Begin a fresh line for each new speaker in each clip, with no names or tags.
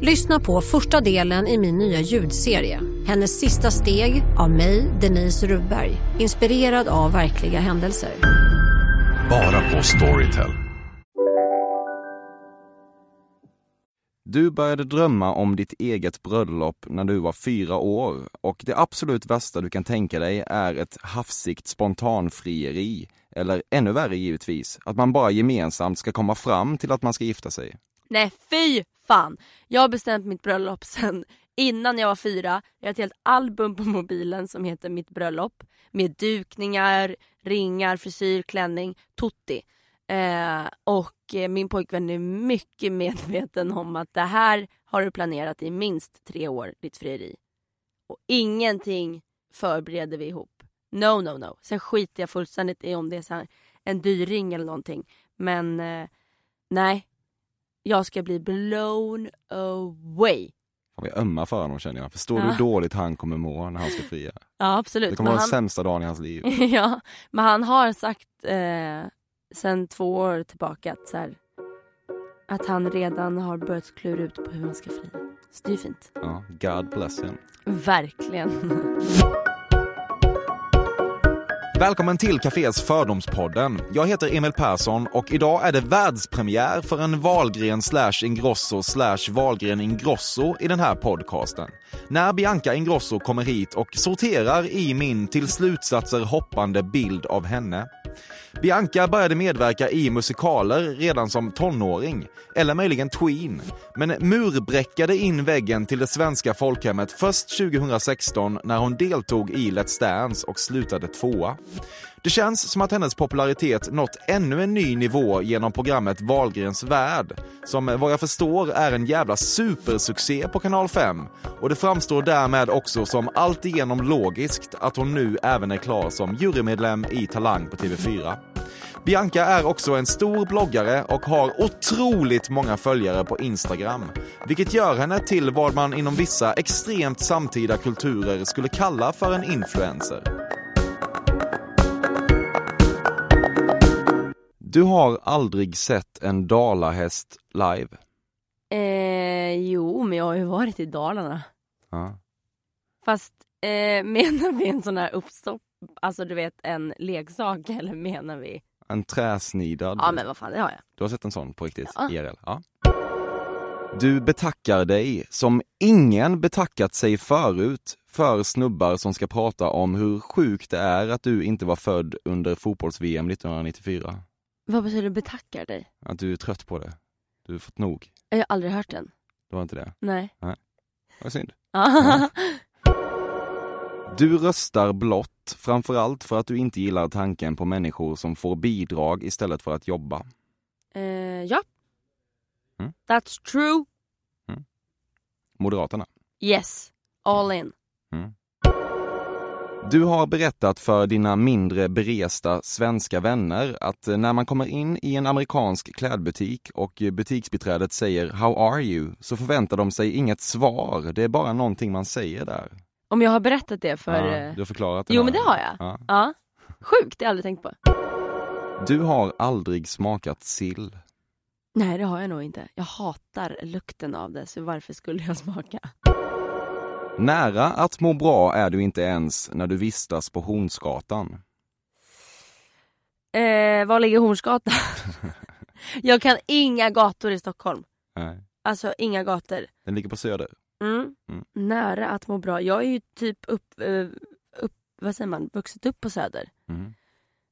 Lyssna på första delen i min nya ljudserie. Hennes sista steg av mig, Denise Rubberg. Inspirerad av verkliga händelser.
Bara på Storytel.
Du började drömma om ditt eget bröllop när du var fyra år och det absolut värsta du kan tänka dig är ett hafsigt spontanfrieri. Eller ännu värre givetvis, att man bara gemensamt ska komma fram till att man ska gifta sig.
Nej fy fan! Jag har bestämt mitt bröllop sen innan jag var fyra. Jag har ett helt album på mobilen som heter Mitt bröllop. Med dukningar, ringar, frisyr, klänning, tutti. Eh, och eh, min pojkvän är mycket medveten om att det här har du planerat i minst tre år, ditt frieri. Och ingenting förbereder vi ihop. No, no, no. Sen skiter jag fullständigt i om det är så här en dyr ring eller någonting. Men eh, nej, jag ska bli blown away.
Fan, vi ömmar för honom känner jag. Förstår du
Ja.
hur dåligt han kommer må när han ska fria?
Ja absolut.
Det kommer vara den
han,
sämsta dagen i hans liv.
ja, men han har sagt eh, sen två år tillbaka att, så här, att han redan har börjat klura ut på hur han ska fria. Så det är fint.
Ja, God bless him.
Verkligen.
Välkommen till Cafés Fördomspodden. Jag heter Emil Persson och idag är det världspremiär för en Wahlgren slash Ingrosso slash Wahlgren Ingrosso i den här podcasten. När Bianca Ingrosso kommer hit och sorterar i min till slutsatser hoppande bild av henne. Bianca började medverka i musikaler redan som tonåring, eller möjligen tween, men murbräckade in väggen till det svenska folkhemmet först 2016 när hon deltog i Let's Dance och slutade tvåa. Det känns som att hennes popularitet nått ännu en ny nivå genom programmet Wahlgrens värld, som vad jag förstår är en jävla supersuccé på kanal 5. Och det framstår därmed också som alltigenom logiskt att hon nu även är klar som jurymedlem i Talang på TV4. Bianca är också en stor bloggare och har otroligt många följare på Instagram, vilket gör henne till vad man inom vissa extremt samtida kulturer skulle kalla för en influencer. Du har aldrig sett en dalahäst live?
Eh, jo, men jag har ju varit i Dalarna.
Ja.
Fast eh, menar vi en sån här uppstopp, alltså du vet en leksak eller menar vi?
En träsnidad.
Ja men vad fan, det har jag.
Du har sett en sån på riktigt?
Ja.
IRL? Ja. Du betackar dig, som ingen betackat sig förut, för snubbar som ska prata om hur sjukt det är att du inte var född under fotbolls-VM 1994.
Vad betyder betackar dig?
Att du är trött på det. Du har fått nog.
Jag har aldrig hört den.
Du har inte det?
Nej.
Vad synd.
Ja.
Du röstar blått, framförallt för att du inte gillar tanken på människor som får bidrag istället för att jobba.
eh, ja.
Mm.
That's true.
Moderaterna.
Yes. All in.
Du har berättat för dina mindre beresta svenska vänner att när man kommer in i en amerikansk klädbutik och butiksbiträdet säger “How are you?” så förväntar de sig inget svar. Det är bara någonting man säger där.
Om jag har berättat det för...
Ja,
eh,
du har förklarat det.
Jo
här.
men det har jag.
Ja.
Ja. Sjukt, det har jag aldrig tänkt på.
Du har aldrig smakat sill.
Nej det har jag nog inte. Jag hatar lukten av det, så varför skulle jag smaka?
Nära att må bra är du inte ens när du vistas på Hornsgatan.
Eh, var ligger Hornsgatan? jag kan inga gator i Stockholm.
Nej.
Alltså inga gator.
Den ligger på Söder.
Mm.
Mm.
Nära att må bra. Jag är ju typ upp, eh, upp vad säger man, vuxit upp på Söder.
Mm.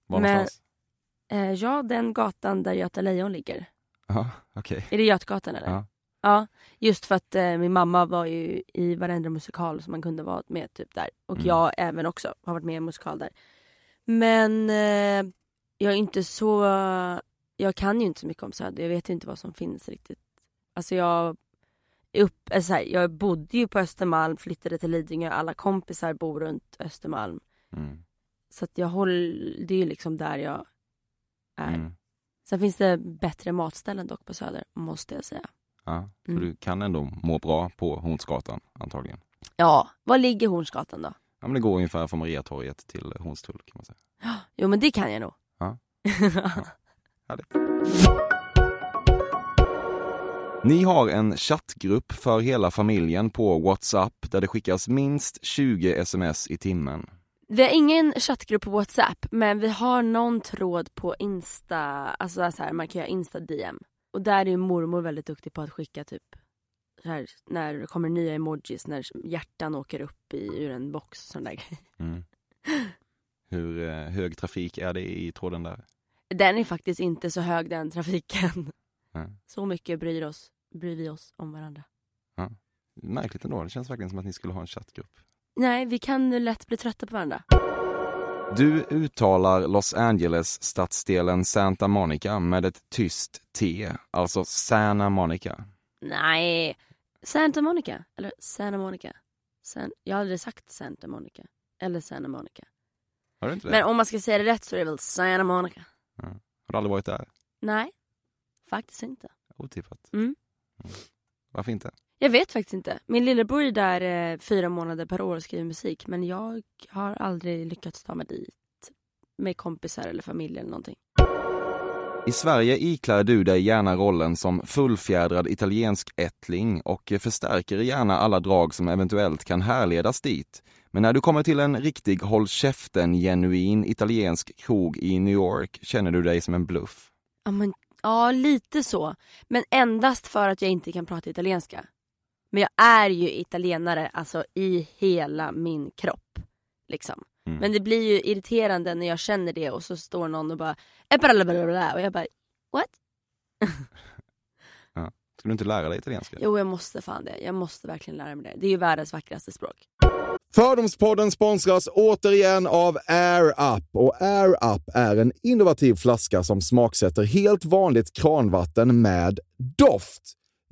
Var
Men-
någonstans?
Eh, ja, den gatan där Göta Lejon ligger.
Ja, okej.
Är det Götgatan eller?
Ja.
Ja, just för att eh, min mamma var ju i varenda musikal som man kunde vara med typ där. Och
Mm.
jag även också har varit med i en musikal där. Men eh, jag är inte så... Jag kan ju inte så mycket om Söder. Jag vet ju inte vad som finns riktigt. Alltså jag... upp, alltså så här, jag bodde ju på Östermalm, flyttade till Lidingö, alla kompisar bor runt Östermalm.
Mm.
Så att jag håller, det är ju liksom där jag är.
Mm.
Sen finns det bättre matställen dock på Söder, måste jag säga.
Ja,
Mm.
du kan ändå må bra på Hornsgatan antagligen.
Ja, var ligger Hornsgatan då?
Ja, men det går ungefär från Mariatorget till Hornstull kan man säga.
Jo men det kan jag nog.
Ja. Härligt. Ni har en chattgrupp för hela familjen på WhatsApp där det skickas minst 20 sms i timmen.
Vi har ingen chattgrupp på WhatsApp men vi har någon tråd på Insta, alltså så här, man kan göra Insta-DM. Och där är mormor väldigt duktig på att skicka typ så här, när det kommer nya emojis, när hjärtan åker upp i, ur en box och sån där.
Mm. Hur eh, hög trafik är det i tråden där?
Den är faktiskt inte så hög den trafiken.
Nej.
Så mycket bryr, oss, bryr vi oss om varandra.
Märkligt ändå, det känns verkligen som att ni skulle ha en chattgrupp.
Nej, vi kan lätt bli trötta på varandra.
Du uttalar Los Angeles stadsdelen Santa Monica med ett tyst T, alltså Santa Monica.
Nej, Santa Monica. Eller Santa Monica. San, jag har aldrig sagt Santa Monica. Eller Santa Monica.
Har du inte det?
Men om man ska säga det rätt så är det väl Santa Monica.
Har du aldrig varit där?
Nej, faktiskt inte.
Otippat.
Mm.
Varför inte?
Jag vet faktiskt inte. Min lillebror är där eh, fyra månader per år och skriver musik. Men jag har aldrig lyckats ta mig dit. Med kompisar eller familj eller någonting.
I Sverige iklär du dig gärna rollen som fullfjädrad italiensk ättling och förstärker gärna alla drag som eventuellt kan härledas dit. Men när du kommer till en riktig håll käften genuin italiensk krog i New York känner du dig som en bluff.
Ja, men, ja, lite så. Men endast för att jag inte kan prata italienska. Men jag är ju italienare alltså i hela min kropp. Liksom.
Mm.
Men det blir ju irriterande när jag känner det och så står någon och bara "Eh, blablabla", och jag bara what?
Ska du inte lära dig italienska?
Jo jag måste fan det. Jag måste verkligen lära mig det. Det är ju världens vackraste språk.
Fördomspodden sponsras återigen av Air Up. Och Air Up är en innovativ flaska som smaksätter helt vanligt kranvatten med doft.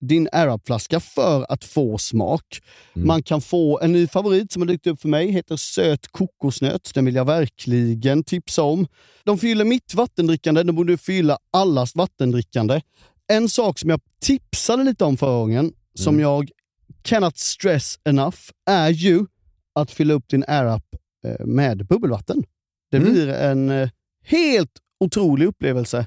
din AirUp-flaska för att få smak. Man kan få en ny favorit som har dykt upp för mig, heter söt kokosnöt. Den vill jag verkligen tipsa om. De fyller mitt vattendrickande, de borde fylla allas vattendrickande. En sak som jag tipsade lite om förra gången, som jag cannot stress enough, är ju att fylla upp din AirUp eh, med bubbelvatten. Det
Mm.
blir en eh, helt otrolig upplevelse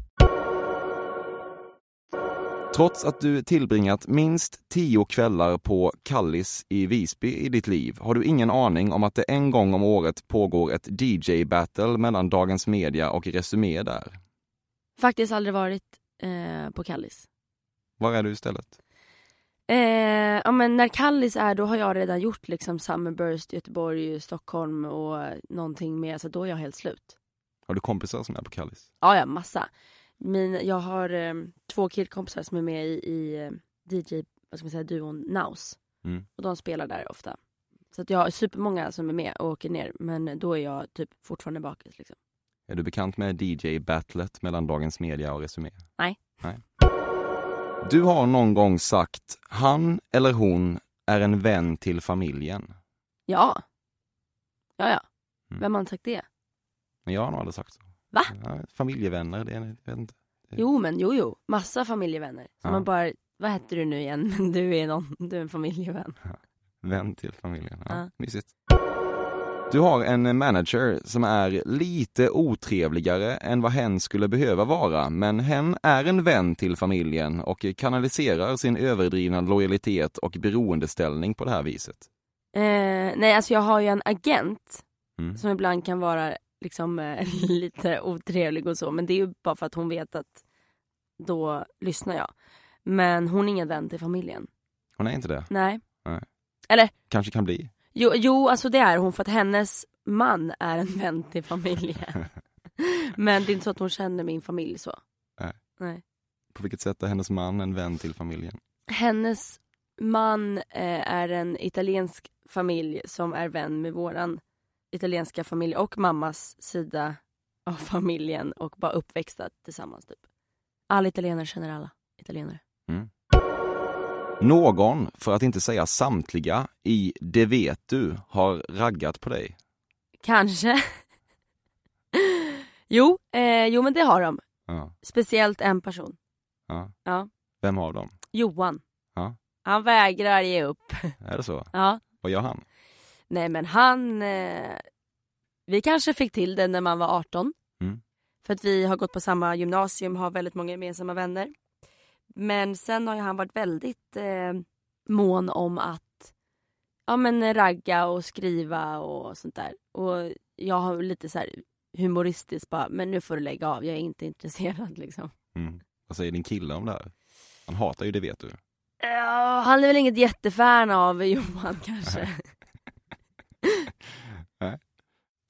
Trots att du tillbringat minst tio kvällar på Kallis i Visby i ditt liv har du ingen aning om att det en gång om året pågår ett DJ-battle mellan Dagens Media och Resumé där.
Faktiskt aldrig varit eh, på Kallis.
Var är du istället?
Eh, ja men när Kallis är då har jag redan gjort liksom Summerburst, Göteborg, Stockholm och någonting mer så då är jag helt slut.
Har du kompisar som är på Kallis?
Ja, ja massa. Min, jag har eh, två killkompisar som är med i, i eh, DJ, vad ska man säga, duon Naus.
Mm.
Och de spelar där ofta. Så att jag har supermånga som är med och åker ner men då är jag typ fortfarande bakis liksom.
Är du bekant med DJ-battlet mellan Dagens Media och Resumé?
Nej.
Nej. Du har någon gång sagt, han eller hon är en vän till familjen.
Ja. Ja, ja.
Mm.
Vem har sagt det?
Men jag har nog aldrig sagt så.
Va?
Ja, familjevänner, det är, jag vet inte.
Jo men jo jo, massa familjevänner. Så
Ja.
man bara, vad heter du nu igen? Men du är någon, du är en familjevän.
Vän till familjen. Ja,
Ja.
Mysigt. Du har en manager som är lite otrevligare än vad hen skulle behöva vara, men hen är en vän till familjen och kanaliserar sin överdrivna lojalitet och beroendeställning på det här viset.
Eh, nej alltså jag har ju en agent
Mm.
som ibland kan vara liksom eh, lite otrevlig och så men det är ju bara för att hon vet att då lyssnar jag. Men hon är ingen vän till familjen.
Hon är inte det.
Nej.
Nej.
Eller
Kanske kan bli.
jo, jo alltså det är hon för att hennes man är en vän till familjen. men det är inte så att hon känner min familj så.
Nej.
Nej.
På vilket sätt är hennes man en vän till familjen?
Hennes man eh, är en italiensk familj som är vän med våran italienska familj och mammas sida av familjen och bara uppväxta tillsammans typ. Alla italienare känner alla italienare.
Någon, för att inte säga samtliga, i Det vet du har raggat på dig.
Kanske. jo, eh, jo men det har de.
Ja.
Speciellt en person.
Ja.
Ja.
Vem av dem?
Johan.
Ja.
Han vägrar ge upp.
Är det så?
Ja.
Vad gör han?
Nej men han... Eh, vi kanske fick till det när man var 18.
Mm.
För att vi har gått på samma gymnasium, har väldigt många gemensamma vänner. Men sen har ju han varit väldigt eh, mån om att ja, men ragga och skriva och sånt där. Och jag har lite så här humoristiskt bara, men nu får du lägga av, jag är inte intresserad liksom.
Mm. Vad säger din kille om det här? Han hatar ju Det vet du.
Ja, han är väl inget jättefan av Johan kanske.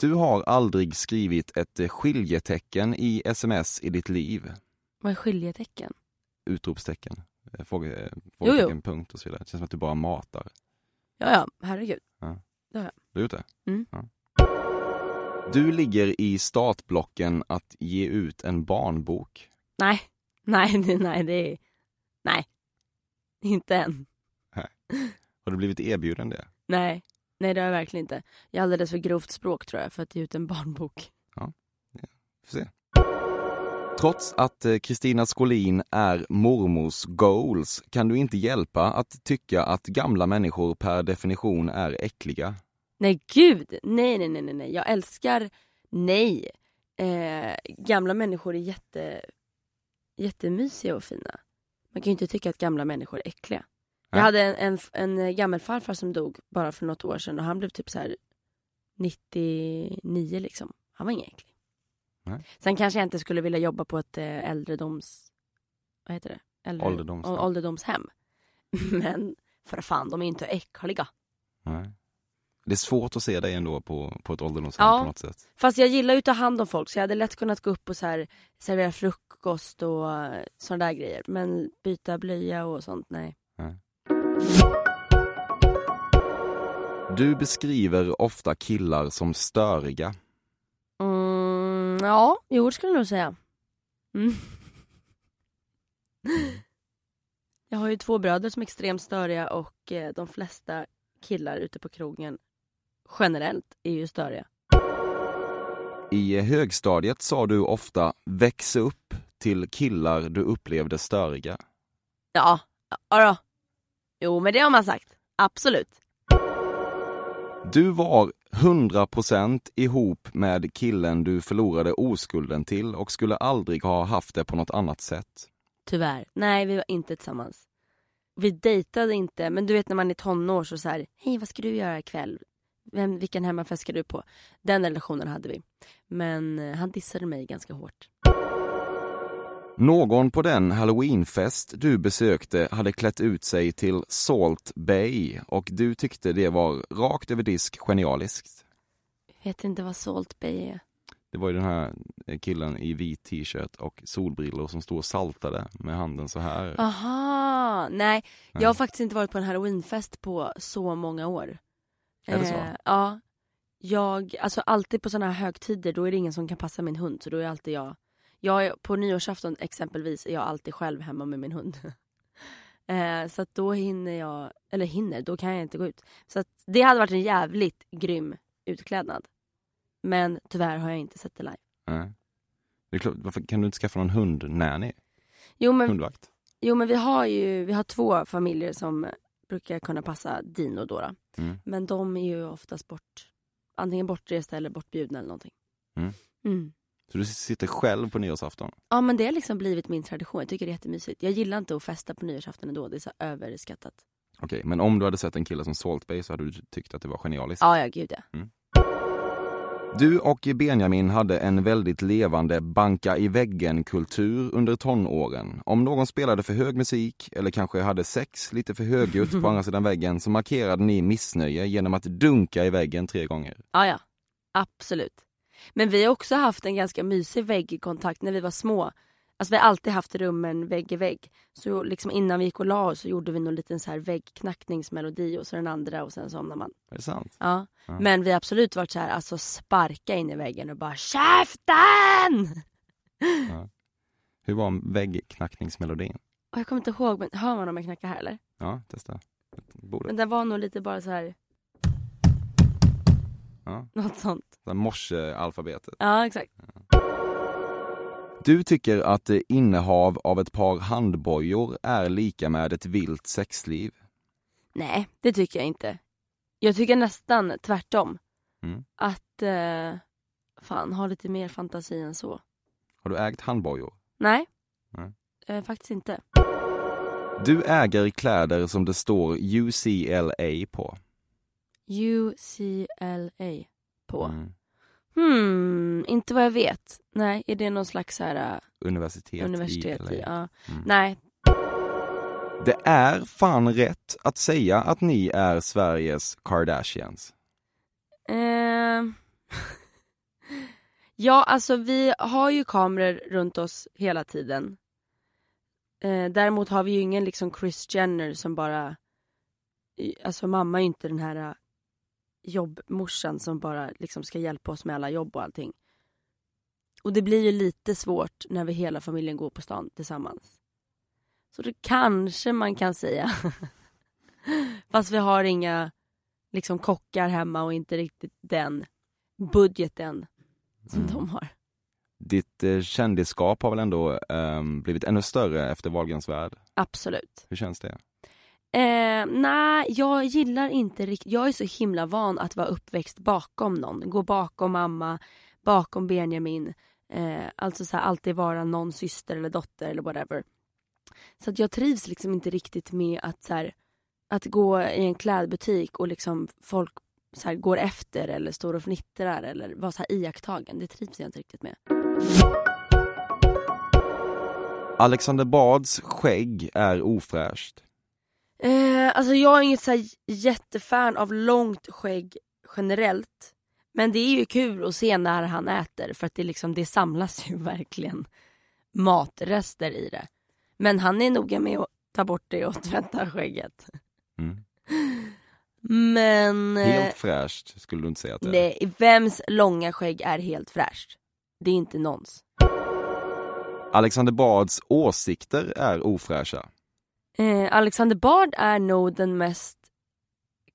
Du har aldrig skrivit ett eh, skiljetecken i sms i ditt liv.
Vad är skiljetecken?
Utropstecken, eh, eh, frågetecken, punkt och så vidare. Det känns som att du bara matar.
Ja, ja, herregud.
Du har gjort det?
Mm.
Ja. Du ligger i startblocken att ge ut en barnbok.
Nej, nej, nej, nej, det är... Nej. Inte än.
Har du blivit erbjuden det?
Nej, nej det har jag verkligen inte. Jag är alldeles för grovt språk tror jag för att ge ut en barnbok.
Får se. Trots att eh, Kristina Skolin är mormors goals kan du inte hjälpa att tycka att gamla människor per definition är äckliga.
Nej gud, nej nej nej nej, nej. jag älskar, nej. Eh, gamla människor är jätte, jättemysiga och fina. Man kan ju inte tycka att gamla människor är äckliga. Jag hade en, en, en gammelfarfar som dog bara för något år sedan och han blev typ så här 99 liksom. Han var ingen äcklig.
Nej.
Sen kanske jag inte skulle vilja jobba på ett eh, äldredoms... Vad heter det? Äldre,
Ålderdomshem.
ålderdomshem. Men för fan, de är inte äckliga.
Nej. Det är svårt att se dig ändå på, på ett ålderdomshem
Ja.
på något sätt.
Fast jag gillar ju att ta hand om folk så jag hade lätt kunnat gå upp och så här, servera frukost och sådana där grejer. Men byta blöja och sånt, nej.
Du beskriver ofta killar som störiga.
Mm, ja, jo det skulle jag nog säga. Mm. Jag har ju två bröder som är extremt störiga och eh, de flesta killar ute på krogen generellt är ju störiga.
I högstadiet sa du ofta väx upp till killar du upplevde störiga.
Ja, ja. Jo men det har man sagt. Absolut.
Du var 100% ihop med killen du förlorade oskulden till och skulle aldrig ha haft det på något annat sätt.
Tyvärr. Nej, vi var inte tillsammans. Vi dejtade inte, men du vet när man är tonår så så här, hej vad ska du göra ikväll? Vem, vilken hemmafest ska du på? Den relationen hade vi. Men eh, han dissade mig ganska hårt.
Någon på den halloweenfest du besökte hade klätt ut sig till Salt Bay och du tyckte det var rakt över disk genialiskt.
Vet inte vad Salt Bay är.
Det var ju den här killen i vit t-shirt och solbrillor som stod och saltade med handen så här.
Aha, nej.
Nej.
Jag har faktiskt inte varit på en halloweenfest på så många år.
Är det så?
Eh, ja. Jag, alltså alltid på sådana här högtider då är det ingen som kan passa min hund så då är alltid jag jag är, på nyårsafton exempelvis är jag alltid själv hemma med min hund. eh, så då hinner jag, eller hinner, då kan jag inte gå ut. Så det hade varit en jävligt grym utklädnad. Men tyvärr har jag inte sett det live.
Nej. Det är klart, varför kan du inte skaffa någon hundnanny?
Jo men,
Hundvakt?
jo men vi har ju, vi har två familjer som brukar kunna passa Dino då. då.
Mm.
Men de är ju oftast bort, antingen bortresta eller bortbjudna eller någonting.
Mm.
Mm.
Så du sitter själv på nyårsafton?
Ja men det har liksom blivit min tradition. Jag tycker det är jättemysigt. Jag gillar inte att festa på nyårsafton ändå. Det är så överskattat.
Okej, men om du hade sett en kille som Salt Bay så hade du tyckt att det var genialiskt?
Ja, ja gud ja.
Du och Benjamin hade en väldigt levande banka i väggen-kultur under tonåren. Om någon spelade för hög musik eller kanske hade sex lite för högljutt på andra sidan väggen så markerade ni missnöje genom att dunka i väggen tre gånger.
Ja, ja. Absolut. Men vi har också haft en ganska mysig väggkontakt när vi var små. Alltså vi har alltid haft rummen vägg i vägg. Så liksom innan vi gick och la oss så gjorde vi någon liten så här väggknackningsmelodi och så den andra och sen somnar man.
Är det sant?
Ja.
Ja.
Men vi har absolut varit så här, alltså sparka in i väggen och bara KÄFTEN!
Hur var väggknackningsmelodin?
Och jag kommer inte ihåg, men hör man om jag knackar här eller?
Ja, testa. Borde.
Men den var nog lite bara så här.
Ja.
Något sånt.
Så Morse-alfabetet.
Ja exakt.
Du tycker att eh, innehav av ett par handbojor är lika med ett vilt sexliv?
Nej, det tycker jag inte. Jag tycker nästan tvärtom.
Mm.
Att, eh, fan, ha lite mer fantasi än så.
Har du ägt handbojor?
Nej.
Nej.
Eh, faktiskt inte.
Du äger kläder som det står UCLA på.
UCLA på.
Mm.
Hmm, inte vad jag vet. Nej, är det någon slags så här,
Universitet,
universitet
i
i?
LA.
Ja.
Mm.
Nej,
Det är fan rätt att säga att ni är Sveriges Kardashians.
Ehm. ja, alltså vi har ju kameror runt oss hela tiden. Eh, däremot har vi ju ingen liksom Chris Jenner som bara... Alltså mamma är ju inte den här eh, jobbmorsan som bara liksom ska hjälpa oss med alla jobb och allting. Och det blir ju lite svårt när vi hela familjen går på stan tillsammans. Så det kanske man kan säga. Fast vi har inga liksom kockar hemma och inte riktigt den budgeten som
Mm.
de har.
Ditt eh, kändisskap har väl ändå ehm, blivit ännu större efter Wahlgrens värld?
Absolut.
Hur känns det?
Eh, Nej, jag gillar inte riktigt. Jag är så himla van att vara uppväxt bakom någon. Gå bakom mamma, bakom Benjamin. Eh, alltså så här, alltid vara någon syster eller dotter eller whatever. Så att jag trivs liksom inte riktigt med att så här, att gå i en klädbutik och liksom folk så här, går efter eller står och fnittrar eller vara så här iakttagen. Det trivs jag inte riktigt med.
Alexander Bards skägg är ofräscht.
Eh, alltså jag är inget så här jättefan av långt skägg generellt. Men det är ju kul att se när han äter för att det, liksom, det samlas ju verkligen matrester i det. Men han är noga med att ta bort det och tvätta skägget.
Mm.
Men... eh,
Helt fräscht skulle du inte säga att det är?
nej, vems långa skägg är helt fräscht? Det är inte någons.
Alexander Bads åsikter är ofräscha.
Eh, Alexander Bard är nog den mest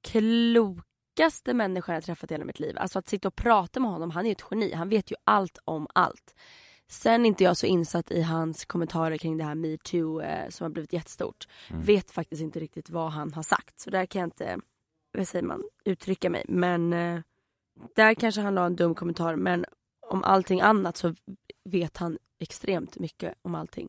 klokaste människan jag träffat i hela mitt liv. Alltså att sitta och prata med honom, han är ett geni. Han vet ju allt om allt. Sen är inte jag så insatt i hans kommentarer kring det här metoo eh, som har blivit jättestort. Vet faktiskt inte riktigt vad han har sagt. Så där kan jag inte, vad säger man, uttrycka mig. Men eh, där kanske han la en dum kommentar. Men om allting annat så vet han extremt mycket om allting.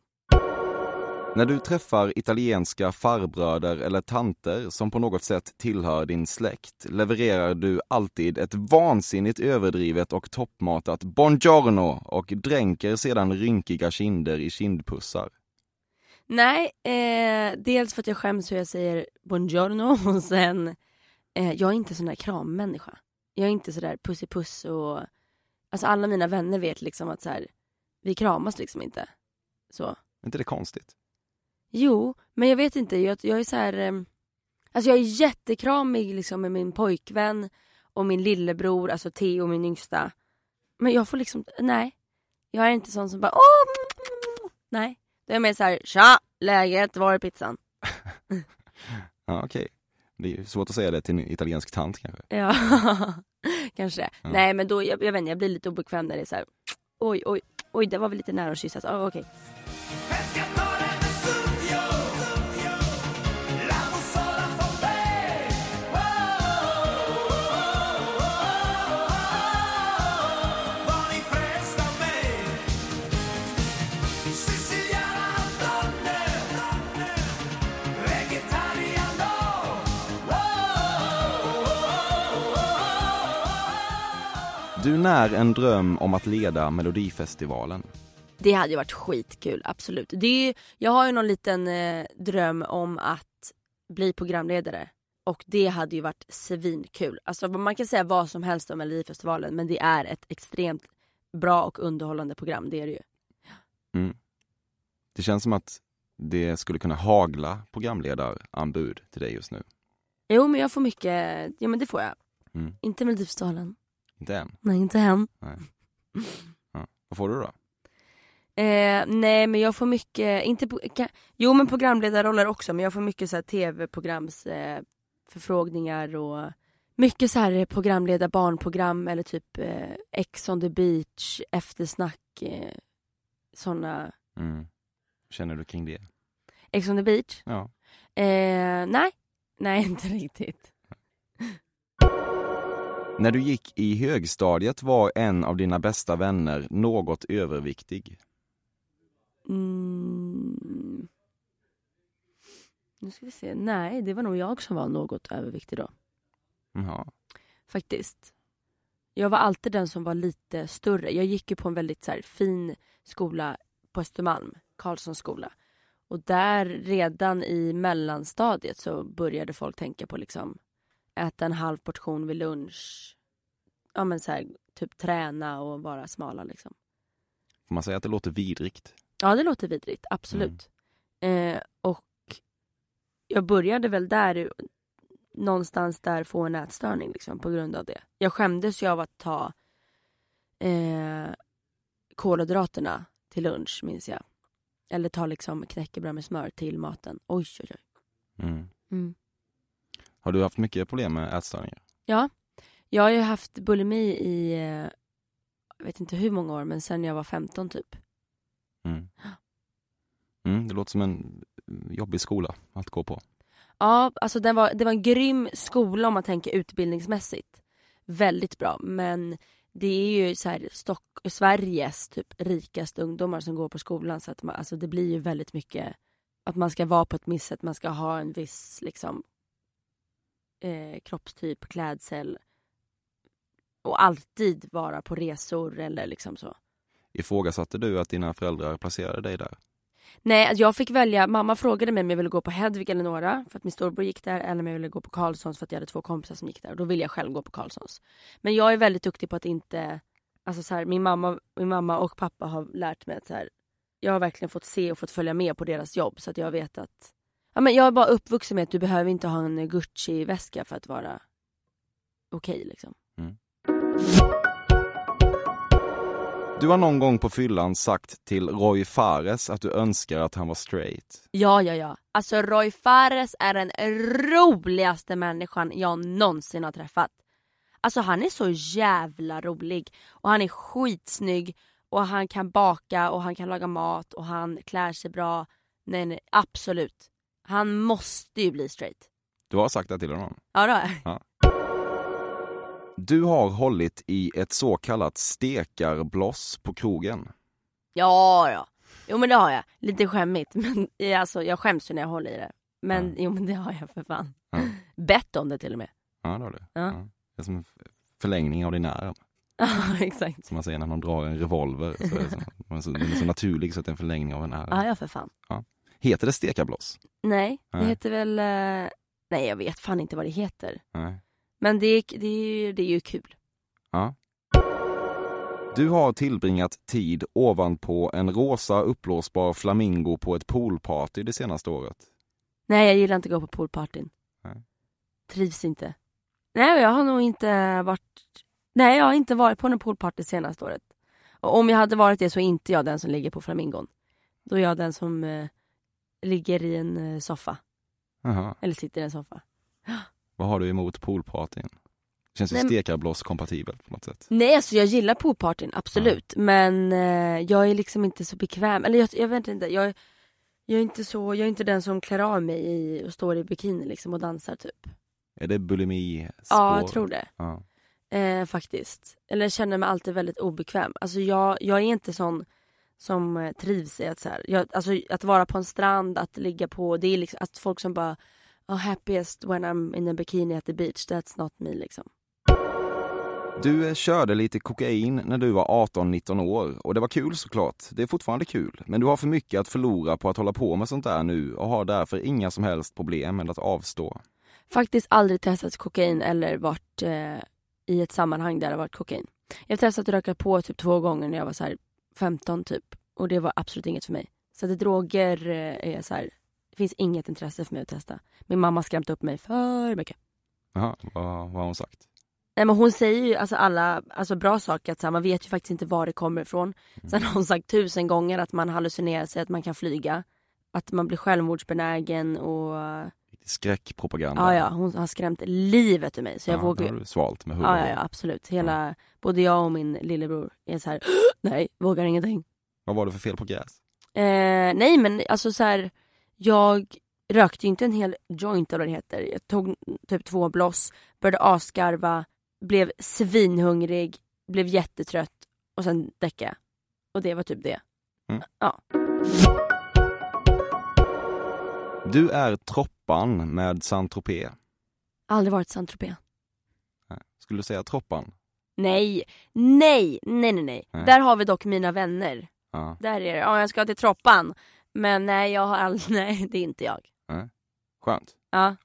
När du träffar italienska farbröder eller tanter som på något sätt tillhör din släkt levererar du alltid ett vansinnigt överdrivet och toppmatat buongiorno och dränker sedan rynkiga kinder i kindpussar.
Nej, eh, dels för att jag skäms hur jag säger buongiorno och sen, eh, jag är inte sån där krammänniska. Jag är inte sådär pussipuss och, alltså alla mina vänner vet liksom att så här, vi kramas liksom inte. Så.
Är inte det konstigt?
Jo, men jag vet inte, jag, jag är så här, eh, alltså jag är jättekramig liksom med min pojkvän och min lillebror, alltså Theo, min yngsta. Men jag får liksom, nej. Jag är inte sån som bara, åh, mm, mm, mm." nej. Då är jag mer så här, tja, läget, var är pizzan?
Ja, okej. Det är ju svårt att säga det till en italiensk tant kanske.
Ja, kanske det.
Ja.
Nej men då, jag, jag vet inte, jag blir lite obekväm när det är så här. oj, oj, oj, det var väl lite nära att kyssas. Oh, okej.
Du när en dröm om att leda Melodifestivalen.
Det hade ju varit skitkul, absolut. Det är, jag har ju någon liten eh, dröm om att bli programledare. Och det hade ju varit svinkul. Alltså man kan säga vad som helst om Melodifestivalen men det är ett extremt bra och underhållande program, det är det ju.
Det känns som att det skulle kunna hagla programledaranbud till dig just nu.
Jo men jag får mycket, ja men det får jag.
Mm.
Inte Melodifestivalen.
Inte än?
Nej inte än.
Nej. Ja. Vad får du då?
Eh, nej men jag får mycket, inte på, ka, jo men programledarroller också men jag får mycket så här tv-programs eh, förfrågningar och mycket så här programleda barnprogram eller typ eh, Ex on the beach, eftersnack, eh, såna.
Mm. Känner du kring det?
Ex on the beach?
Ja.
Eh, nej, nej inte riktigt.
När du gick i högstadiet var en av dina bästa vänner något överviktig.
Mm. Nu ska vi se, nej det var nog jag som var något överviktig då.
Jaha.
faktiskt. Jag var alltid den som var lite större. Jag gick ju på en väldigt så här, fin skola på Östermalm, Karlssons skola. Och där redan i mellanstadiet så började folk tänka på liksom äta en halv portion vid lunch. Ja men så här, typ träna och vara smala liksom.
Får man säga att det låter vidrigt?
Ja det låter vidrigt, absolut. Eh, och jag började väl där någonstans där få en ätstörning liksom, på grund av det. Jag skämdes ju av att ta eh, kolhydraterna till lunch minns jag. Eller ta liksom knäckebröd med smör till maten. Oj oj oj.
Mm.
Mm.
Har du haft mycket problem med ätstörningar?
Ja, jag har ju haft bulimi i, eh, jag vet inte hur många år, men sen jag var 15 typ.
Mm. Mm, det låter som en jobbig skola att gå på.
Ja, alltså den var, det var en grym skola om man tänker utbildningsmässigt. Väldigt bra, men det är ju så här Stock, Sveriges typ rikaste ungdomar som går på skolan så att man, alltså det blir ju väldigt mycket att man ska vara på ett visst sätt, man ska ha en viss liksom eh, kroppstyp, klädsel och alltid vara på resor eller liksom så.
Ifrågasatte du att dina föräldrar placerade dig där?
Nej, alltså jag fick välja, mamma frågade mig om jag ville gå på Hedvig eller några för att min storbror gick där eller om jag ville gå på Carlssons för att jag hade två kompisar som gick där och då ville jag själv gå på Carlssons. Men jag är väldigt duktig på att inte, alltså så här, min, mamma, min mamma och pappa har lärt mig att så här, jag har verkligen fått se och fått följa med på deras jobb så att jag vet att, ja men jag är bara uppvuxen med att du behöver inte ha en Gucci-väska för att vara okej okay, liksom.
Mm. Du har någon gång på fyllan sagt till Roy Fares att du önskar att han var straight.
Ja, ja, ja. Alltså Roy Fares är den roligaste människan jag någonsin har träffat. Alltså han är så jävla rolig och han är skitsnygg och han kan baka och han kan laga mat och han klär sig bra. Nej, nej, absolut. Han måste ju bli straight.
Du har sagt det till honom?
Ja, det har jag.
Ja. Du har hållit i ett så kallat stekarbloss på krogen.
Ja, ja. Jo men det har jag. Lite skämmigt. Men alltså, jag skäms ju när jag håller i det. Men
Ja.
jo men det har jag för fan.
Ja.
Bett om det till och med.
Ja, det har du.
Ja.
Det är som en förlängning av din arm.
Ja exakt.
Som man säger när någon drar en revolver. Så är det så, så, så naturlig så att det är en förlängning av en arm.
Ja, ja för fan.
Heter det stekarbloss?
Nej, det
Nej.
heter väl... eh, Nej jag vet fan inte vad det heter.
Nej.
Men det är, det är, ju- det är ju kul.
Ja. Du har tillbringat tid ovanpå en rosa uppblåsbar flamingo på ett poolparty det senaste året.
Nej jag gillar inte att gå på poolpartyn.
Nej.
Trivs inte. Nej jag har nog inte varit... Nej jag har inte varit på någon poolparty senaste året. Och om jag hade varit det så är inte jag den som ligger på flamingon. Då är jag den som eh, ligger i en eh, soffa.
Jaha.
Eller sitter i en soffa.
Vad har du emot poolpartyn? Känns ju stekarbloss kompatibelt på något sätt.
Nej alltså jag gillar poolpartyn, absolut. Men eh, jag är liksom inte så bekväm. Eller jag, jag vet inte. Jag, jag är inte så, jag är inte den som klär av mig i, och står i bikini liksom och dansar typ.
Är det bulimi
Ja, jag tror det.
Ja.
Eh, faktiskt. Eller jag känner mig alltid väldigt obekväm. Alltså jag, jag är inte sån som eh, trivs i att så här, jag, alltså att vara på en strand, att ligga på, det är liksom att folk som bara oh, happiest when I'm in a bikini at the beach, that's not me liksom.
Du eh, körde lite kokain när du var 18-19 år och det var kul såklart. Det är fortfarande kul. Men du har för mycket att förlora på att hålla på med sånt där nu och har därför inga som helst problem med att avstå.
Faktiskt aldrig testat kokain eller varit eh, i ett sammanhang där det har varit kokain. Jag har testat att röka på typ två gånger när jag var så här 15 typ och det var absolut inget för mig. Så att droger eh, är så här, det finns inget intresse för mig att testa. Min mamma skrämt upp mig för mycket.
Jaha, vad, vad har hon sagt?
Nej, men hon säger ju alltså alla alltså bra saker, att så här, man vet ju faktiskt inte var det kommer ifrån. Sen har hon sagt tusen gånger att man hallucinerar sig, att man kan flyga. Att man blir självmordsbenägen och
Skräckpropaganda.
ja, ja, hon har skrämt livet ur mig. Så jag
Ja,
vågar ju
du svalt med huvudet.
Ja, ja, ja, absolut. Hela, både jag och min lillebror är så här, nej, vågar ingenting.
Vad var det för fel på gräs?
Eh, nej men alltså så här, jag rökte inte en hel joint eller vad det heter. Jag tog typ två bloss, började asgarva, blev svinhungrig, blev jättetrött och sen däckade. Och det var typ det.
Mm.
Ja.
Du är Troppan med Saint-Tropez.
Aldrig varit Saint-Tropez.
Nej. Skulle du säga Troppan?
Nej, nej, nej, nej, nej.
Nej.
Där har vi dock mina vänner.
Ja.
Där är det, ja jag ska till Troppan. Men nej, jag har aldrig, nej det är inte jag.
Skönt.
Ja.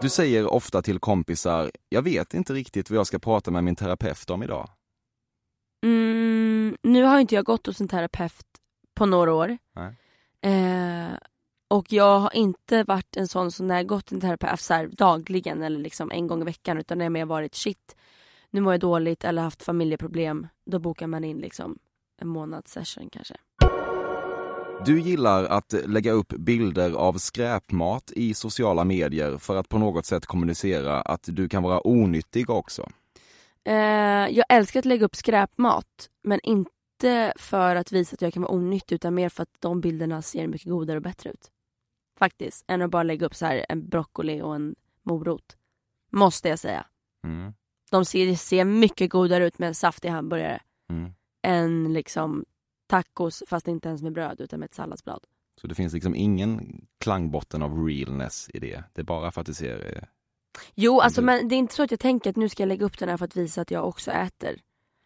Du säger ofta till kompisar, jag vet inte riktigt vad jag ska prata med min terapeut om idag.
Mm, nu har inte jag gått hos en terapeut på några år.
Nej.
Eh, och jag har inte varit en sån som när jag gått till en terapeut så här, dagligen eller liksom en gång i veckan utan när jag mer varit shit, nu mår jag dåligt eller haft familjeproblem. Då bokar man in liksom en månads session kanske.
Du gillar att lägga upp bilder av skräpmat i sociala medier för att på något sätt kommunicera att du kan vara onyttig också.
Eh, jag älskar att lägga upp skräpmat men inte för att visa att jag kan vara onyttig utan mer för att de bilderna ser mycket godare och bättre ut. Faktiskt, än att bara lägga upp så här en broccoli och en morot. Måste jag säga.
Mm.
De ser, ser mycket godare ut med en saftig hamburgare
Mm.
än liksom tacos fast inte ens med bröd utan med ett salladsblad.
Så det finns liksom ingen klangbotten av realness i det. Det är bara för att det ser... eh,
Jo, alltså men det är inte så att jag tänker att nu ska jag lägga upp den här för att visa att jag också äter.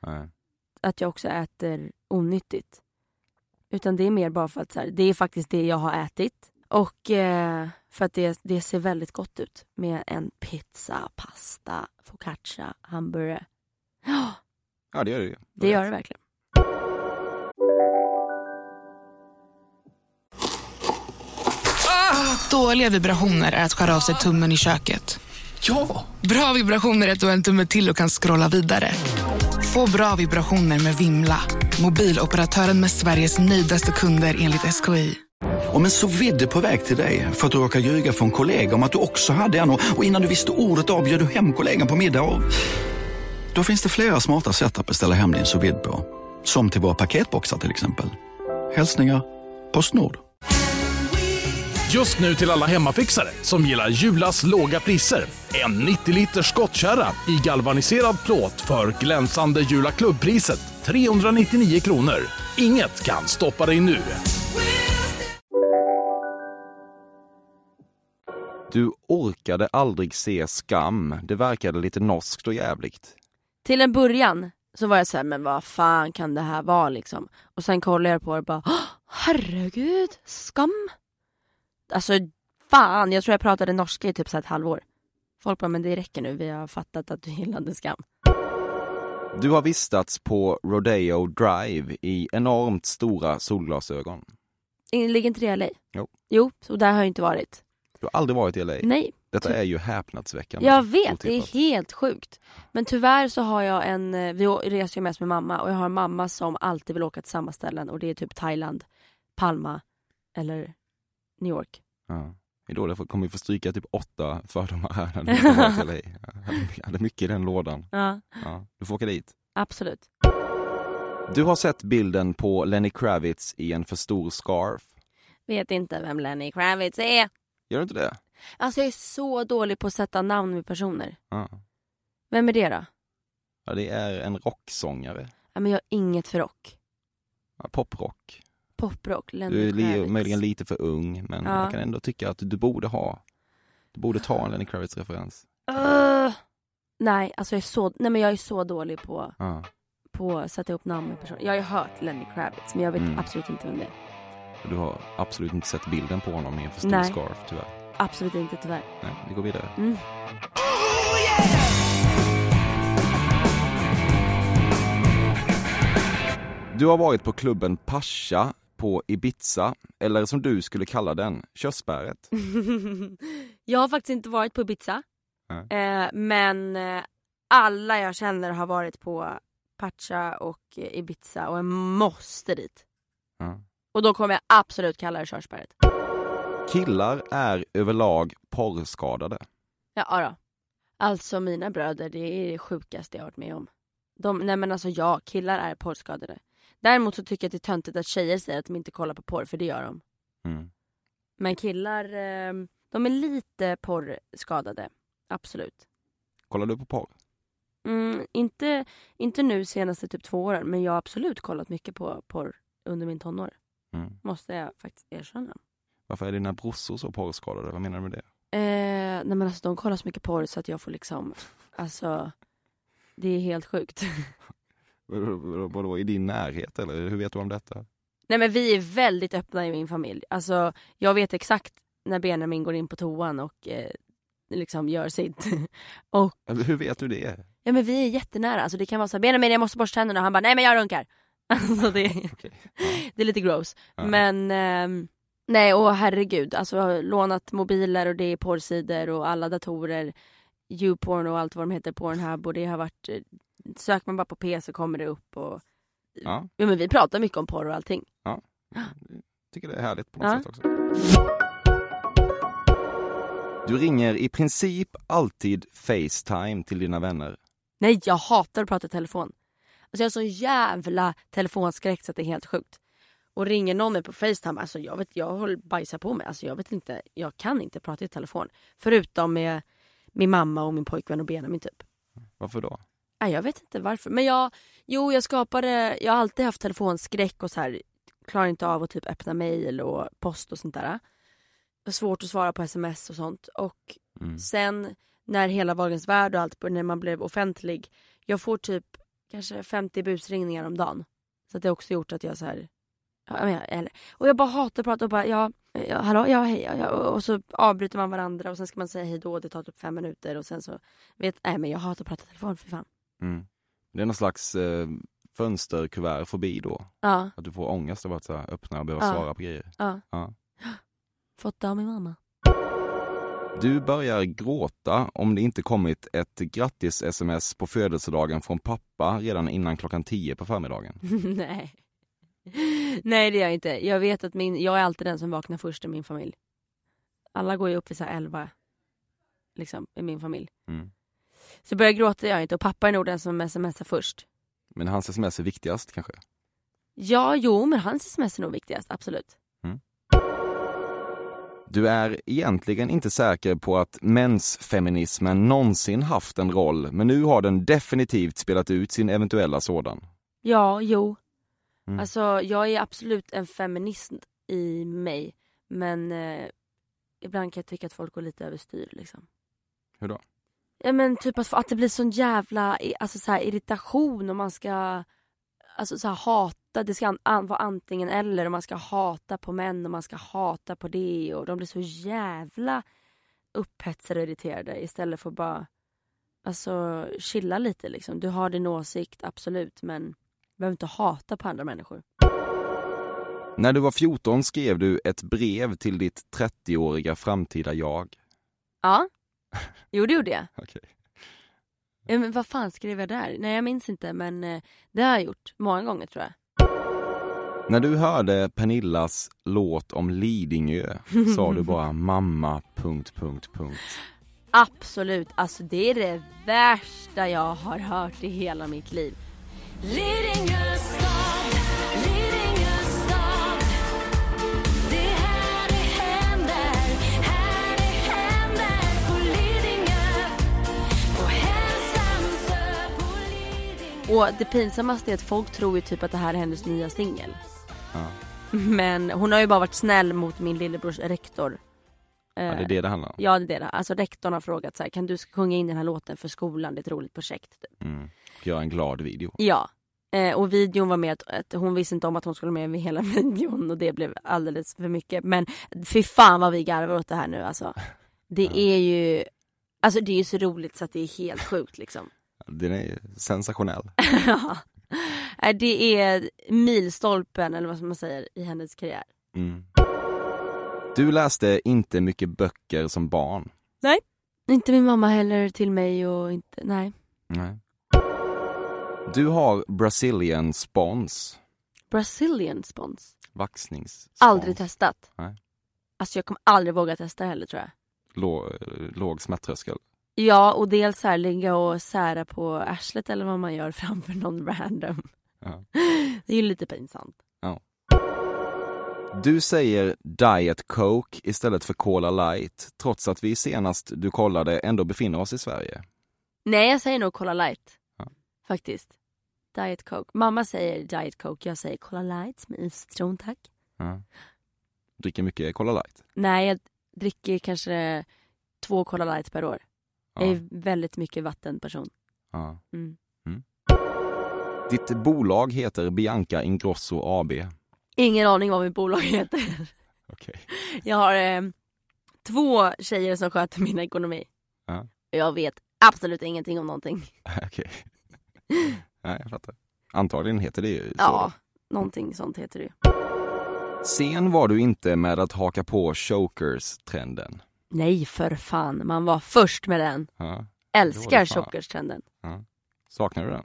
Nej.
Att jag också äter onyttigt. Utan det är mer bara för att så här, det är faktiskt det jag har ätit. Och eh, för att det, det ser väldigt gott ut med en pizza, pasta, focaccia, hamburgare. Ja,
Ja, det gör det.
det gör det verkligen.
Dåliga vibrationer är att skära av sig tummen i köket.
Ja!
Bra vibrationer är att du har en tumme till och kan scrolla vidare. Få bra vibrationer med Vimla. Mobiloperatören med Sveriges nöjdaste kunder enligt SKI.
Om en så vidde på väg till dig för att du råkar ljuga från kollega om att du också hade en och innan du visste ordet av bjöd du hem kollegan på middag och... Då finns det flera smarta sätt att beställa hem din sous vide på. Som till våra paketboxar till exempel. Hälsningar Postnord.
Just nu till alla hemmafixare som gillar Julas låga priser. En 90 liters skottkärra i galvaniserad plåt för glänsande Jula klubbpriset 399 kronor. Inget kan stoppa dig nu.
Du orkade aldrig se Skam. Det verkade lite norskt och jävligt.
Till en början så var jag så här, men vad fan kan det här vara liksom? Och sen kollade jag på det och bara, "Åh, herregud, skam. Alltså fan, jag tror jag pratade norska i typ så ett halvår. Folk bara, men det räcker nu, vi har fattat att du gillade skam.
Du har vistats på Rodeo Drive i enormt stora solglasögon.
Ligger inte det i LA?
Jo.
Jo, så där har jag inte varit.
Du har aldrig varit i LA.
Nej,
Detta är ju häpnadsväckande.
jag vet, det är
Otippat.
helt sjukt. Men tyvärr så har jag en, eh, vi reser ju mest med mamma och jag har en mamma som alltid vill åka till samma ställen och det är typ Thailand, Palma eller New York.
Ja. Jag kommer vi få stryka typ åtta fördomar här när du LA. Jag hade mycket i den lådan.
Ja,
Ja. Du får åka dit.
absolut.
Du har sett bilden på Lenny Kravitz i en för stor scarf.
Vet inte vem Lenny Kravitz är.
Gör du inte det?
Alltså jag är så dålig på att sätta namn med personer.
Ja.
Vem är det då?
ja det är en rocksångare.
Ja, men jag har inget för rock.
Ja, poprock.
Poprock, Lenny
Du är li- möjligen lite för ung, men
Ja.
jag kan ändå tycka att du borde ha, du borde ta en Lenny Kravitz-referens.
Ugh. nej, alltså jag är så, nej men jag är så dålig på,
Ja.
på att sätta ihop namn med personer. Jag har ju hört Lenny Kravitz men jag vet
Mm.
absolut inte vem det är.
Du har absolut inte sett bilden på honom i en för stor
Nej.
scarf, tyvärr.
Absolut inte tyvärr.
Nej, vi går vidare.
Mm.
Du har varit på klubben Pascha på Ibiza, eller som du skulle kalla den, körsbäret?
jag har faktiskt inte varit på Ibiza. Eh, men eh, alla jag känner har varit på Pacha och Ibiza och jag måste dit.
Ja.
Och då kommer jag absolut kalla det körsbäret.
Killar är överlag porrskadade.
Ja då. Alltså mina bröder, det är det sjukaste jag har varit med om. De, nej men alltså ja, killar är porrskadade. Däremot så tycker jag att det är töntigt att tjejer säger att de inte kollar på porr, för det gör de.
Mm.
Men killar, eh, de är lite porrskadade. Absolut.
Kollar du på porr?
Mm, inte, inte nu senaste typ två åren, men jag har absolut kollat mycket på porr under min tonår.
Mm.
Måste jag faktiskt erkänna.
Varför är dina brorsor så porrskadade? Vad menar du med det?
Eh, nej men alltså de kollar så mycket porr så att jag får liksom, alltså det är helt sjukt.
Vadå, i din närhet eller hur vet du om detta?
nej men vi är väldigt öppna i min familj. Alltså jag vet exakt när Benjamin går in på toan och eh, liksom gör sitt. och
hur vet du det?
ja men vi är jättenära, alltså det kan vara så här, Benjamin jag måste borsta tänderna och han bara nej men jag runkar. Alltså det, det är lite gross.
Ja.
Men ehm, nej och herregud, alltså jag har lånat mobiler och det är porrsidor och alla datorer, YouPorn och allt vad de heter, Pornhub och det har varit, eh, söker man bara på P så kommer det upp och
Ja,
ja men vi pratar mycket om porr och allting.
tycker det är härligt på något
Ja.
sätt också. Du ringer i princip alltid Facetime till dina vänner.
Nej jag hatar att prata i telefon. Alltså jag har sån jävla telefonskräck så att det är helt sjukt. Och ringer någon mig på Facetime, alltså jag vet, jag håller bajsa på mig. Alltså jag vet inte, jag kan inte prata i telefon. Förutom med min mamma och min pojkvän och Benjamin typ.
Varför då?
Nej, jag vet inte varför. Men jag, jo jag skapade, jag har alltid haft telefonskräck och så här, klarar inte av att typ öppna mail och post och sånt där. Svårt att svara på sms och sånt. Och
Mm.
sen när hela Wahlgrens värld och allt, när man blev offentlig. Jag får typ kanske 50 busringningar om dagen. Så att det har också gjort att jag så här, ja, jag menar, och jag bara hatar att prata och bara ja, ja hallå, ja hej, ja, ja, och så avbryter man varandra och sen ska man säga hej då, det tar typ fem minuter och sen så, vet, nej men jag hatar att prata i telefon för fan.
Mm. Det är någon slags eh, fönsterkuvert förbi då?
Ja,
Att du får ångest av att så här, öppna och behöva
Ja.
svara på grejer?
ja.
Ja.
Fått det av min mamma.
Du börjar gråta om det inte kommit ett grattis-sms på födelsedagen från pappa redan innan klockan 10 på förmiddagen.
Nej. Nej det gör jag inte. Jag vet att min, jag är alltid den som vaknar först i min familj. Alla går ju upp vid så här 11 liksom, i min familj.
Mm.
Så börjar gråta jag inte och pappa är nog den som smsar först.
Men hans sms är viktigast kanske?
Ja, jo men hans sms är nog viktigast, absolut.
Du är egentligen inte säker på att mensfeminismen någonsin haft en roll, men nu har den definitivt spelat ut sin eventuella sådan.
Ja, jo.
Mm.
Alltså jag är absolut en feminist i mig. Men eh, ibland kan jag tycka att folk går lite överstyr liksom.
Hur då?
Ja men typ att, att det blir sån jävla alltså, så här, irritation och man ska alltså, så här, hata, det ska an, vara antingen eller och man ska hata på män och man ska hata på det och de blir så jävla upphetsade och irriterade istället för att bara alltså chilla lite liksom. Du har din åsikt, absolut men du behöver inte hata på andra människor.
När du var 14 skrev du ett brev till ditt 30-åriga framtida jag.
Ja, jo det gjorde jag. Ja, men vad fan skrev jag där? Nej jag minns inte men eh, det har jag gjort många gånger tror jag.
När du hörde Pernillas låt om Lidingö sa du bara mamma... Punkt, punkt, punkt.
Absolut, alltså det är det värsta jag har hört i hela mitt liv.
Lidingö stad, Lidingö stad Det är här det händer, här det händer på Lidingö På Hälsansö på Lidingö
Och det pinsammaste är att folk tror ju typ att det här är hennes nya singel.
Ja.
Men hon har ju bara varit snäll mot min lillebrors rektor.
Ja, det är det det handlar om.
Ja det är det. Alltså rektorn har frågat så här, kan du sjunga in den här låten för skolan, det är ett roligt projekt. Typ.
Mm. Och göra en glad video.
Ja. Eh, och videon var med att, att hon visste inte om att hon skulle med i hela videon och det blev alldeles för mycket. Men fy fan vad vi garvar åt det här nu alltså. Det är ju, alltså det är ju så roligt så att det är helt sjukt liksom.
Den är sensationell.
Ja. Det är milstolpen eller vad man säger i hennes karriär.
Mm. Du läste inte mycket böcker som barn.
Nej. Inte min mamma heller till mig och inte, nej.
Nej. Du har Brazilian spons.
Brazilian spons.
Vaxnings.
Aldrig testat.
Nej.
Alltså jag kommer aldrig våga testa heller tror jag.
Låg, låg smärttröskel.
Ja, och dels här ligga och sära på arslet eller vad man gör framför någon random.
Ja.
Det är ju lite pinsamt.
Ja. Du säger Diet Coke istället för Cola Light, trots att vi senast du kollade ändå befinner oss i Sverige.
Nej, jag säger nog Cola light.
Ja.
Faktiskt. Diet Coke. Mamma säger Diet Coke, jag säger Cola light med iscitron tack.
Ja. Dricker mycket Cola Light.
Nej, jag dricker kanske två Cola light per år. Jag
Ja.
är väldigt mycket vattenperson.
Ja.
Mm.
Ditt bolag heter Bianca Ingrosso AB.
Ingen aning vad mitt bolag heter.
Okej.
Jag har eh, två tjejer som sköter min ekonomi.
Ja.
Jag vet absolut ingenting om någonting.
Okej. Nej, jag fattar. Antagligen heter det ju så.
Ja, någonting sånt heter det ju.
Sen var du inte med att haka på chokers-trenden.
Nej för fan, man var först med den.
Ja.
Älskar chokerstrenden.
Ja. Saknar du den?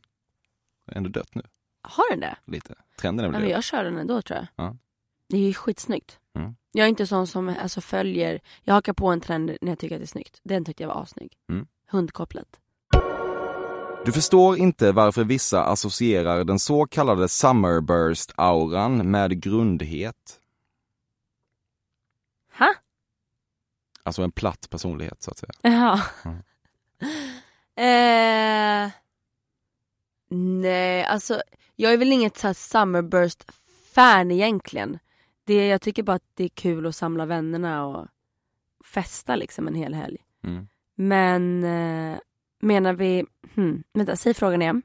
Ändå dött nu,
Har den det?
lite. Trenden är
Ja,
väl
men
det?
jag kör den ändå tror jag.
Ja.
Det är ju skitsnyggt.
Mm.
Jag är inte sån som alltså, följer, jag hakar på en trend när jag tycker att det är snyggt. Den tyckte jag var assnygg.
Mm.
Hundkopplet.
Du förstår inte varför vissa associerar den så kallade summerburst-auran med grundhet.
Ha?
Alltså en platt personlighet så att säga.
Jaha.
Mm.
Eh, nej, alltså jag är väl inget så här summerburst-fan egentligen. Det, jag tycker bara att det är kul att samla vännerna och festa liksom en hel helg.
Mm.
Men eh, menar vi, hmm, vänta, säg frågan igen.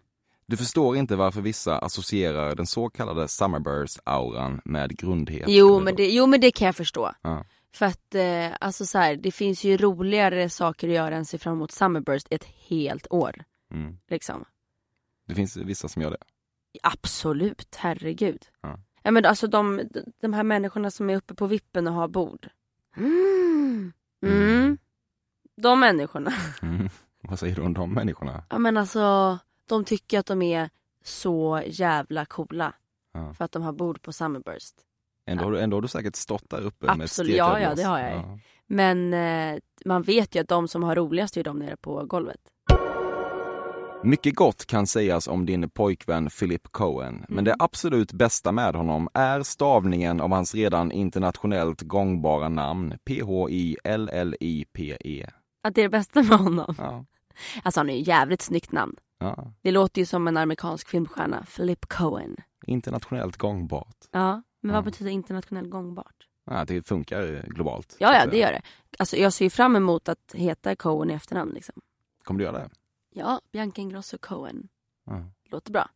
Du förstår inte varför vissa associerar den så kallade summerburst-auran med grundhet.
Jo men, det, jo men det kan jag förstå.
Ja.
För att eh, alltså så här, det finns ju roligare saker att göra än se fram emot Summerburst ett helt år.
Mm.
Liksom.
Det finns vissa som gör det.
Absolut, herregud.
Ja.
Ja, men alltså de, de här människorna som är uppe på vippen och har bord. Mm. Mm. De människorna.
Mm. Vad säger du om de människorna?
Ja men alltså, de tycker att de är så jävla coola.
Ja.
För att de har bord på Summerburst.
Ändå, har du, ändå har du säkert stått där uppe med ett
Absolut, ja, ja det har jag.
Ja.
Men eh, man vet ju att de som har roligast är de nere på golvet.
Mycket gott kan sägas om din pojkvän Philip Cohen, men det absolut bästa med honom är stavningen av hans redan internationellt gångbara namn, P-H-I-L-L-I-P-E.
Att det är det bästa med honom.
Ja.
Alltså han är ju jävligt snyggt namn.
Ja.
Det låter ju som en amerikansk filmstjärna, Philip Cohen.
Internationellt gångbart.
Ja, men
Ja.
vad betyder internationellt gångbart?
Ja, det funkar globalt.
Ja, ja det gör det. Alltså jag ser ju fram emot att heta Cohen i efternamn liksom.
Kommer du göra det?
Ja, Bianca Ingrosso Cohen.
Ja.
Låter bra.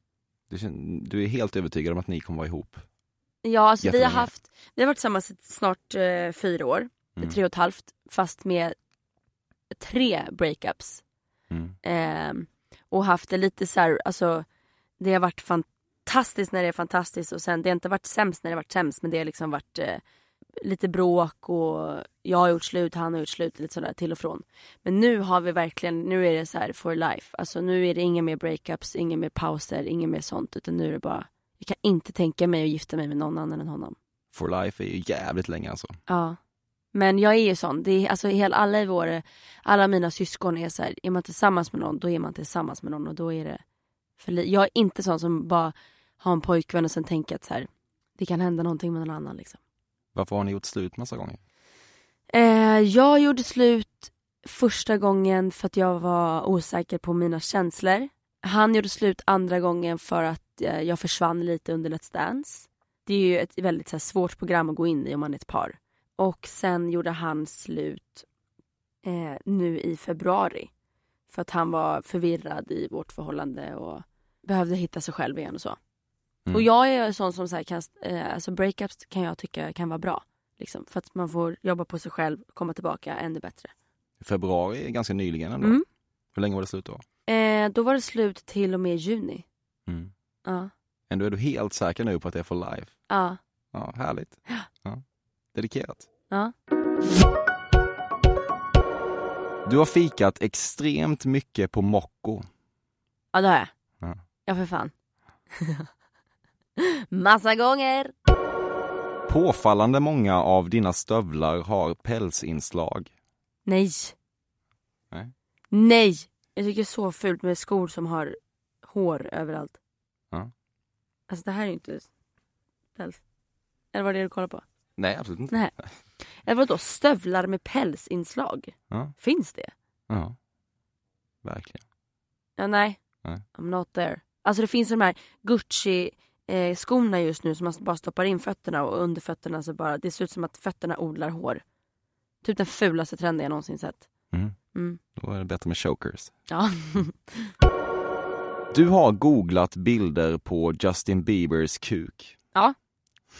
Du, du är helt övertygad om att ni kommer vara ihop?
Ja, alltså vi har haft, vi har varit tillsammans i snart eh, fyra år,
Mm.
tre och ett halvt, fast med tre breakups.
Mm.
Ehm, och haft det lite så här, alltså det har varit fantastiskt när det är fantastiskt och sen det har inte varit sämst när det har varit sämst men det har liksom varit eh, lite bråk och jag har gjort slut, han har gjort slut, lite sådär till och från. Men nu har vi verkligen, nu är det så här for life. Alltså nu är det inga mer breakups, inga mer pauser, inga mer sånt utan nu är det bara, jag kan inte tänka mig att gifta mig med någon annan än honom.
For life är ju jävligt länge alltså.
Ja. Men jag är ju sån, det är, alltså hela, alla i vår, alla mina syskon är så här, är man tillsammans med någon då är man tillsammans med någon och då är det för Jag är inte sån som bara har en pojkvän och sen tänker att så här, det kan hända någonting med någon annan liksom.
Varför har ni gjort slut massa gånger?
Eh, jag gjorde slut första gången för att jag var osäker på mina känslor. Han gjorde slut andra gången för att eh, jag försvann lite under Let's Dance. Det är ju ett väldigt så här, svårt program att gå in i om man är ett par. Och sen gjorde han slut eh, nu i februari. För att han var förvirrad i vårt förhållande och behövde hitta sig själv igen och så.
Mm.
Och jag är en sån som så här, kan, eh, alltså breakups kan jag tycka kan vara bra. Liksom, för att man får jobba på sig själv komma tillbaka ännu bättre.
Februari är ganska nyligen ändå.
Mm.
Hur länge var det slut då?
Eh, då var det slut till och med juni.
Mm.
Ja.
Ändå är du helt säker nu på att det är for life.
Ja.
Ja, härligt. Ja. Dedikerat.
Ja.
Du har fikat extremt mycket på Mocco.
Ja det har jag.
Ja.
Ja för fan. Massa gånger.
Påfallande många av dina stövlar har pälsinslag.
Nej.
Nej.
Nej. Jag tycker det är så fult med skor som har hår överallt.
Ja.
Alltså det här är ju inte päls. Eller vad är det du kollar på?
Nej, absolut inte.
Nej. Eller vadå stövlar med pälsinslag?
Ja.
Finns det?
Ja. Verkligen.
Ja nej.
Nej.
I'm not there. Alltså det finns de här Gucci eh, skorna just nu som man bara stoppar in fötterna och under fötterna så bara, det ser ut som att fötterna odlar hår. Typ den fulaste trenden jag någonsin sett.
Mm.
Mm.
Då är det bättre med chokers.
Ja.
Du har googlat bilder på Justin Biebers kuk.
ja.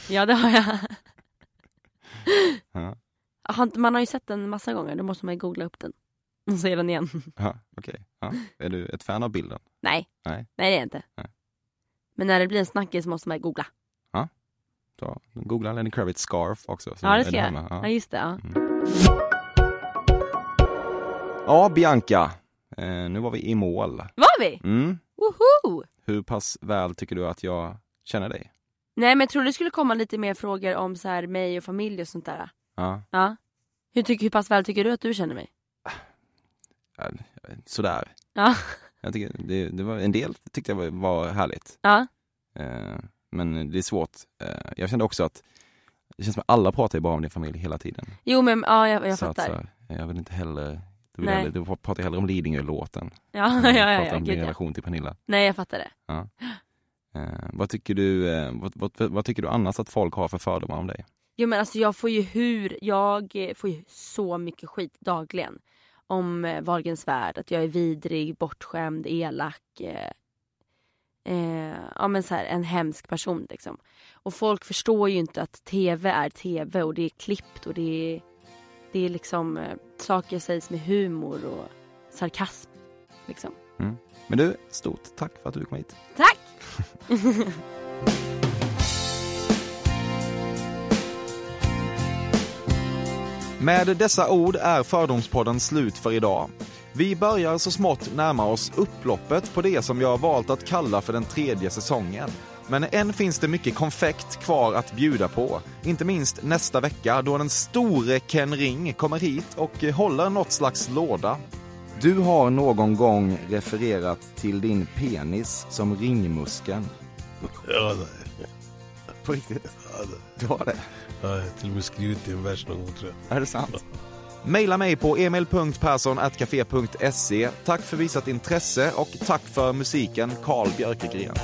Ja det har jag.
Ja,
Man har ju sett den massa gånger, då måste man ju googla upp den. Och se den igen.
ja okej. Ja. Är du ett fan av bilden?
Nej.
Nej.
Nej det är jag inte.
Nej.
Men när det blir en snackis måste man googla.
Så, googla Lenny Kravitz scarf också. så
Ja det ska jag. Ja.
Ja.
just det. Ja.
ja, Bianca. Eh, nu var vi i mål.
Var vi?
Mm.
Woho!
Hur pass väl tycker du att jag känner dig?
Nej men jag trodde det skulle komma lite mer frågor om så här mig och familj och sånt där.
Ja,
Ja. Hur, tycker, hur pass väl tycker du att du känner mig?
ja, sådär.
Ja.
Jag tycker det, det var, en del tyckte jag var, var härligt.
Ja.
Eh, men det är svårt. Eh, jag kände också att det känns som att alla pratar ju bara om din familj hela tiden.
Jo men ja jag, jag
Så att,
fattar.
så jag vill inte heller du, vill hellre, du pratar hellre om Lidingö-låten.
Ja, ja, ja, ja,
om
gud,
din relation till Pernilla.
Nej jag fattar det.
Ja. Eh, vad, tycker du, eh, vad, vad, vad tycker du annars att folk har för fördomar om dig?
Jo men alltså jag får ju hur, jag får ju så mycket skit dagligen. Om eh, Wahlgrens värld, att jag är vidrig, bortskämd, elak. Eh, eh, ja men så här, en hemsk person liksom. Och folk förstår ju inte att tv är tv och det är klippt och det är, det är liksom eh, saker sägs med humor och sarkasm. Liksom.
Mm. Men du, stort tack för att du kom hit.
Tack!
Med dessa ord är Fördomspodden slut för idag. Vi börjar så smått närma oss upploppet på det som jag har valt att kalla för den tredje säsongen. Men än finns det mycket konfekt kvar att bjuda på. Inte minst nästa vecka då den store Ken Ring kommer hit och håller något slags låda. Du har någon gång refererat till din penis som ringmuskeln.
Ja, det.
På riktigt?
Ja, det.
Du har det?
Jag har till och med skrivit i en vers någon gång tror jag.
Är det sant? Maila mig på emil.perssonatcafe.se. Tack för visat intresse och tack för musiken Carl Björkegren.